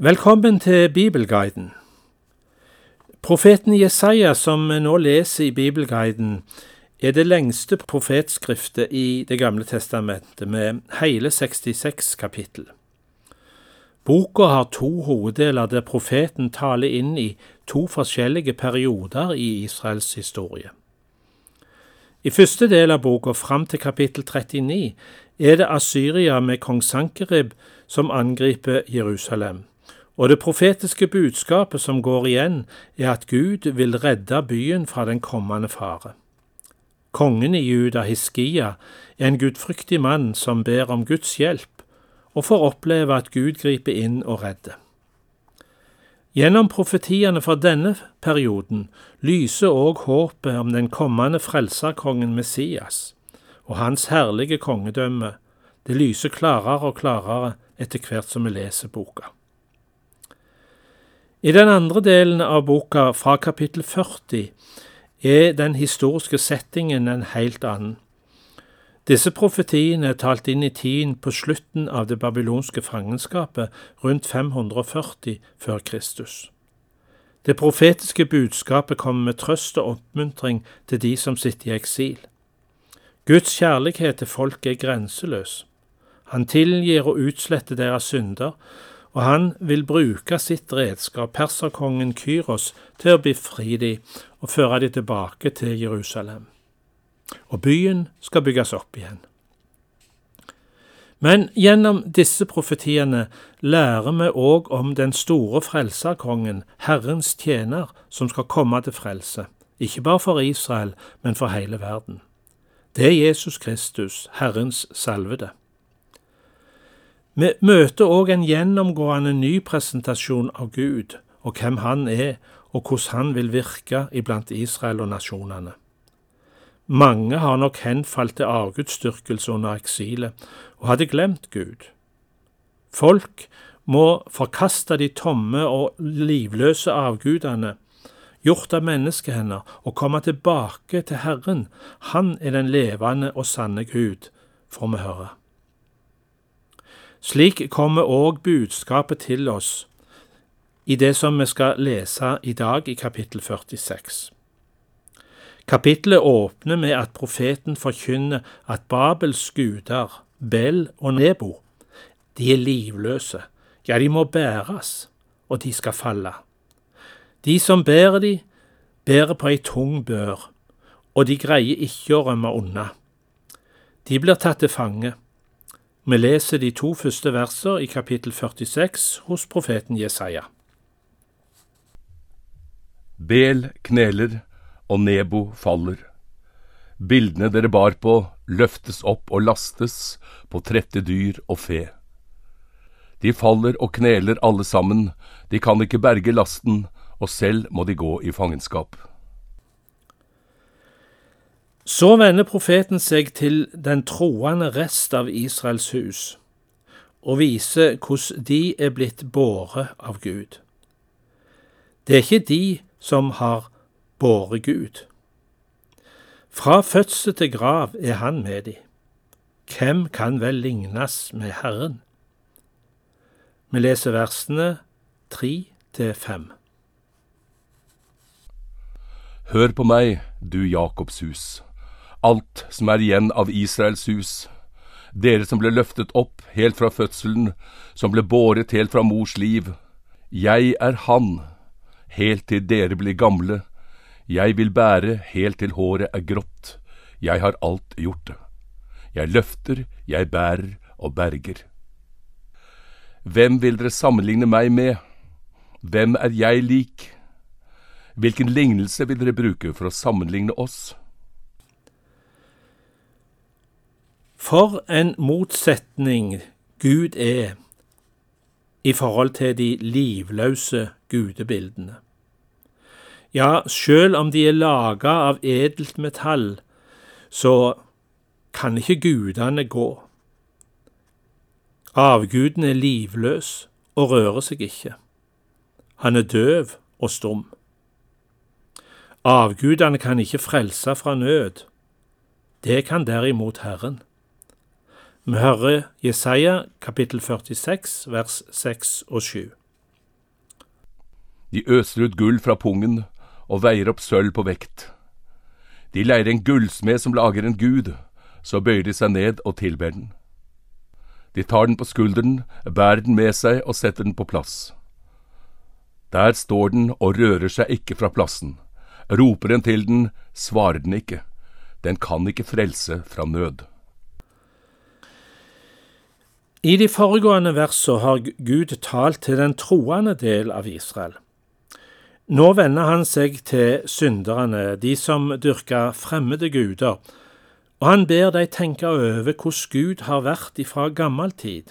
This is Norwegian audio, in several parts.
Velkommen til Bibelguiden. Profeten Jesaja, som vi nå leser i Bibelguiden, er det lengste profetskriftet i Det gamle testamentet, med hele 66 kapittel. Boka har to hoveddeler der profeten taler inn i to forskjellige perioder i Israels historie. I første del av boka, fram til kapittel 39, er det Asyria med kong Sankerib som angriper Jerusalem. Og det profetiske budskapet som går igjen, er at Gud vil redde byen fra den kommende fare. Kongen i Juda, Hiskia, er en gudfryktig mann som ber om Guds hjelp, og får oppleve at Gud griper inn og redder. Gjennom profetiene fra denne perioden lyser òg håpet om den kommende frelserkongen Messias og hans herlige kongedømme. Det lyser klarere og klarere etter hvert som vi leser boka. I den andre delen av boka, fra kapittel 40, er den historiske settingen en helt annen. Disse profetiene er talt inn i tiden på slutten av det babylonske fangenskapet rundt 540 før Kristus. Det profetiske budskapet kommer med trøst og oppmuntring til de som sitter i eksil. Guds kjærlighet til folk er grenseløs. Han tilgir og utsletter deres synder, og han vil bruke sitt redskap, perserkongen Kyros, til å befri dem og føre dem tilbake til Jerusalem. Og byen skal bygges opp igjen. Men gjennom disse profetiene lærer vi òg om den store frelserkongen, Herrens tjener, som skal komme til frelse, ikke bare for Israel, men for hele verden. Det er Jesus Kristus, Herrens salvede. Vi møter òg en gjennomgående ny presentasjon av Gud og hvem Han er, og hvordan Han vil virke iblant Israel og nasjonene. Mange har nok henfalt til avgudsdyrkelse under eksilet og hadde glemt Gud. Folk må forkaste de tomme og livløse avgudene, gjort av menneskehender, og komme tilbake til Herren. Han er den levende og sanne Gud, får vi høre. Slik kommer òg budskapet til oss i det som vi skal lese i dag i kapittel 46. Kapittelet åpner med at profeten forkynner at Babels guder, Bel og Nebo, de er livløse, ja, de må bæres, og de skal falle. De som bærer de, bærer på ei tung bør, og de greier ikke å rømme unna. De blir tatt til fange. Vi leser de to første verser i kapittel 46 hos profeten Jesaja. Bel kneler og Nebo faller. Bildene dere bar på, løftes opp og lastes på trette dyr og fe. De faller og kneler alle sammen, de kan ikke berge lasten, og selv må de gå i fangenskap. Så vender profeten seg til den troende rest av Israels hus og viser hvordan de er blitt båret av Gud. Det er ikke de som har båret Gud. Fra fødsel til grav er han med de. Hvem kan vel lignes med Herren? Vi leser versene tre til fem. Hør på meg, du Jakobs hus alt som er igjen av Israels hus. Dere som ble løftet opp helt fra fødselen, som ble båret helt fra mors liv. Jeg er Han, helt til dere blir gamle. Jeg vil bære helt til håret er grått. Jeg har alt gjort det. Jeg løfter, jeg bærer og berger. Hvem vil dere sammenligne meg med? Hvem er jeg lik? Hvilken lignelse vil dere bruke for å sammenligne oss? For en motsetning Gud er i forhold til de livløse gudebildene. Ja, sjøl om de er laga av edelt metall, så kan ikke gudene gå. Avguden er livløs og rører seg ikke. Han er døv og stum. Avgudene kan ikke frelse fra nød. Det kan derimot Herren. Vi hører Jesaja kapittel 46 vers 6 og 7. De øser ut gull fra pungen og veier opp sølv på vekt. De leier en gullsmed som lager en gud, så bøyer de seg ned og tilber den. De tar den på skulderen, bærer den med seg og setter den på plass. Der står den og rører seg ikke fra plassen. Roper en til den, svarer den ikke. Den kan ikke frelse fra nød. I de foregående versene har Gud talt til den troende del av Israel. Nå vender han seg til synderne, de som dyrker fremmede guder, og han ber deg tenke over hvordan Gud har vært ifra gammel tid.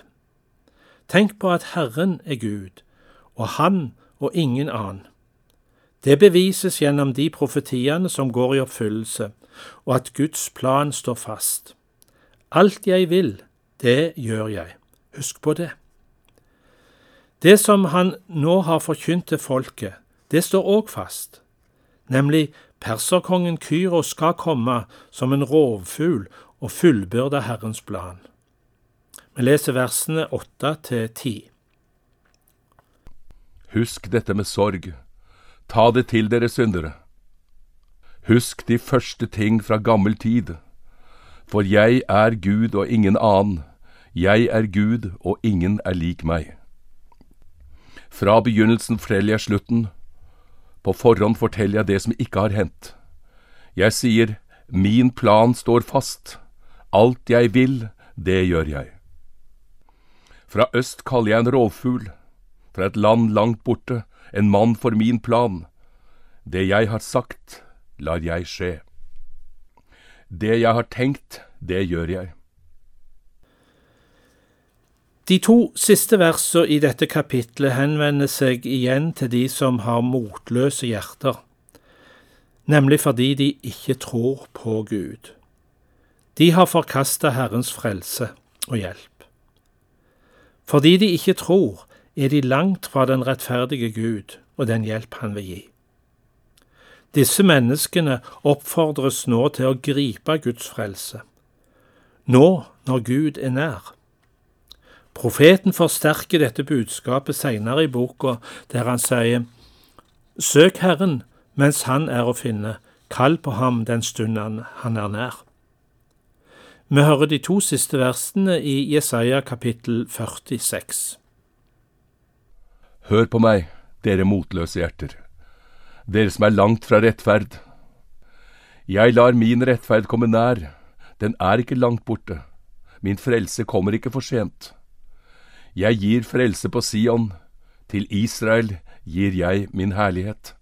Tenk på at Herren er Gud, og Han og ingen annen. Det bevises gjennom de profetiene som går i oppfyllelse, og at Guds plan står fast. Alt jeg vil, det gjør jeg. Husk på det. Det som han nå har forkynt til folket, det står òg fast, nemlig perserkongen Kyro skal komme som en rovfugl og fullbyrde Herrens plan. Vi leser versene åtte til ti. Husk dette med sorg. Ta det til dere syndere. Husk de første ting fra gammel tid. For jeg er Gud og ingen annen. Jeg er Gud og ingen er lik meg. Fra begynnelsen forteller jeg slutten. På forhånd forteller jeg det som ikke har hendt. Jeg sier, min plan står fast. Alt jeg vil, det gjør jeg. Fra øst kaller jeg en rovfugl fra et land langt borte, en mann for min plan. Det jeg har sagt, lar jeg skje. Det jeg har tenkt, det gjør jeg. De to siste versene i dette kapitlet henvender seg igjen til de som har motløse hjerter, nemlig fordi de ikke tror på Gud. De har forkasta Herrens frelse og hjelp. Fordi de ikke tror, er de langt fra den rettferdige Gud og den hjelp han vil gi. Disse menneskene oppfordres nå til å gripe Guds frelse, nå når Gud er nær. Profeten forsterker dette budskapet senere i boka, der han sier, Søk Herren mens Han er å finne, kall på ham den stunden han er nær. Vi hører de to siste versene i Jesaja kapittel 46. Hør på meg, dere motløse hjerter, dere som er langt fra rettferd. Jeg lar min rettferd komme nær, den er ikke langt borte, min frelse kommer ikke for sent. Jeg gir frelse på Sion, til Israel gir jeg min herlighet.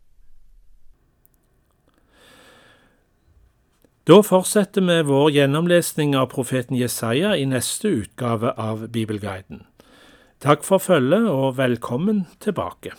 Da fortsetter vi vår gjennomlesning av profeten Jesaja i neste utgave av Bibelguiden. Takk for følget, og velkommen tilbake.